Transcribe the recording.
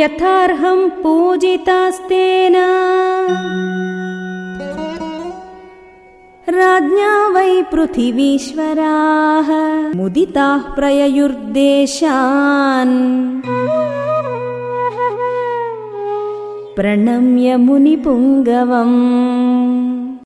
यथार्हं पूजितास्तेन। राज्ञा वै पृथिवीश्वराः मुदिताः प्रययुर्देशान्। प्रणम्य मुनिपुङ्गवम्।